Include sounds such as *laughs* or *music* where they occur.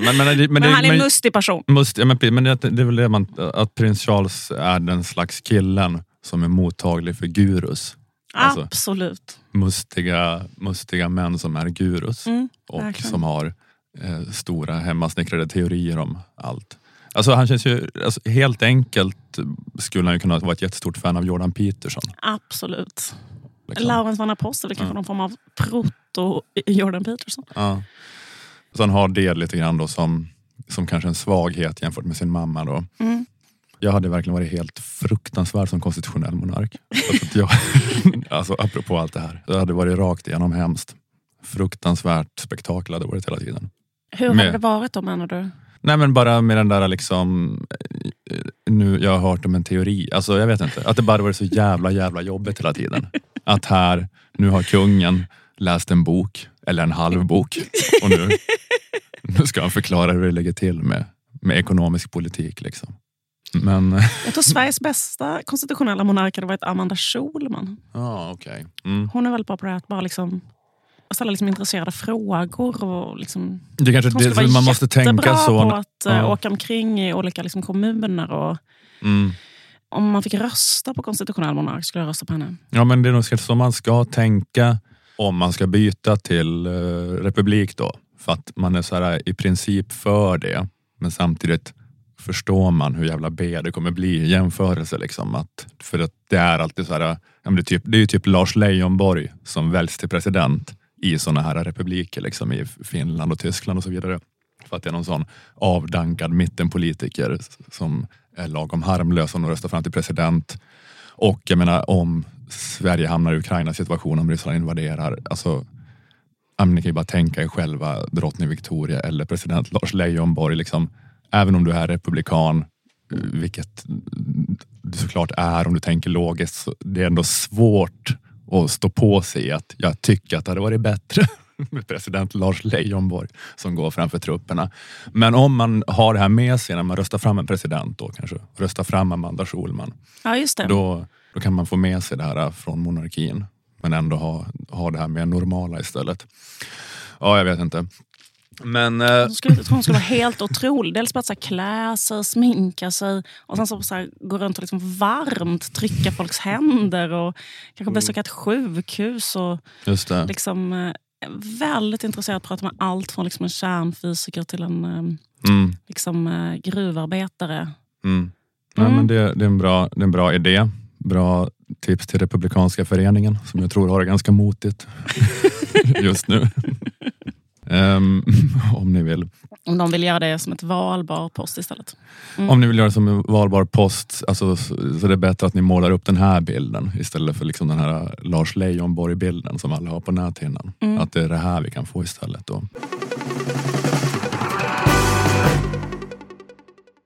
Men, men, men, Men det, han är en mustig person. Must, ja, men, men det, det är väl det man, att prins Charles är den slags killen som är mottaglig för gurus. Alltså- Absolut. Mustiga, mustiga män som är gurus Mm, och verkligen. som har eh, stora hemmasnickrade teorier om allt. Alltså han känns ju, alltså, helt enkelt skulle han ju kunna vara ett jättestort fan av Jordan Peterson. Absolut. Liksom. Laurens van Apostel är kanske Ja. någon form av proto-Jordan Peterson. Ja. Så han har det lite grann då som, som kanske en svaghet jämfört med sin mamma. Då. Mm. Jag hade verkligen varit helt fruktansvärd som konstitutionell monark. *laughs* Alltså, jag, alltså apropå allt det här. Det hade varit rakt igenom hemskt. Fruktansvärt spektakel hade det varit hela tiden. Hur Med- har det varit då menar du? Nej men bara med den där liksom, eh, nu jag har hört om en teori, alltså jag vet inte, att det bara varit så jävla jävla jobbigt hela tiden. Att här, nu har kungen läst en bok, eller en halv bok, och nu, nu *laughs* ska han förklara hur det ligger till med, med ekonomisk politik. Liksom. Men, *laughs* Jag tror Sveriges bästa konstitutionella monark hade varit Amanda Schulman. ja okej. Mm. Hon är väldigt bra på det här att bara liksom ställa liksom intresserade frågor. Och liksom, Det kanske hon det, man måste tänka så. på att eh, Ja. åka omkring i olika liksom, kommuner. Och, Mm. om man fick rösta på konstitutionell monark skulle jag rösta på henne. Ja men det är nog så man ska tänka om man ska byta till eh, republik då. För att man är så här, i princip för det. Men samtidigt förstår man hur jävla B det kommer bli i jämförelse. Liksom. Att, för att det är alltid så här, ja, det, är typ, det är ju typ Lars Leijonborg som väljs till president i sådana här republiker liksom, i Finland och Tyskland och så vidare. För att det är någon sån avdankad mittenpolitiker som är lagom harmlös om de röstar fram till president. Och jag menar om Sverige hamnar i Ukrainas situation, om Ryssland invaderar. Alltså, men ni kan ju bara tänka er själva drottning Victoria eller president Lars Leijonborg. Liksom, även om du är republikan, vilket du såklart är om du tänker logiskt, så det är ändå svårt att stå på sig att jag tycker att det hade varit bättre *laughs* med president Lars Leijonborg som går framför trupperna. Men om man har det här med sig när man röstar fram en president då kanske, röstar fram Amanda Schulman, Ja, just det. då, då kan man få med sig det här från monarkin. Men ändå ha, ha det här mer normala istället. Ja, jag vet inte. Men eh, Jag skulle, hon skulle vara helt otrolig. Dels bara att så här, klä sig, sminka sig och sen så, så här, gå runt och liksom varmt trycka folks händer och kanske besöka ett sjukhus. Och just det. liksom, eh, väldigt intresserad av att prata med allt från liksom en kärnfysiker till en eh, Mm, liksom, eh, gruvarbetare. mm. Mm. men det, det, är en bra, det är en bra idé. Bra tips till Republikanska föreningen som jag tror har det ganska motigt *laughs* just nu. Ehm, *laughs* om ni vill. Om de vill göra det som ett valbar post istället. Mm. Om ni vill göra som en valbar post alltså, så så det är bättre att ni målar upp den här bilden istället för liksom den här Lars Leijonborg-bilden som alla har på näthinnan. Mm. Att det är det här vi kan få istället. Då.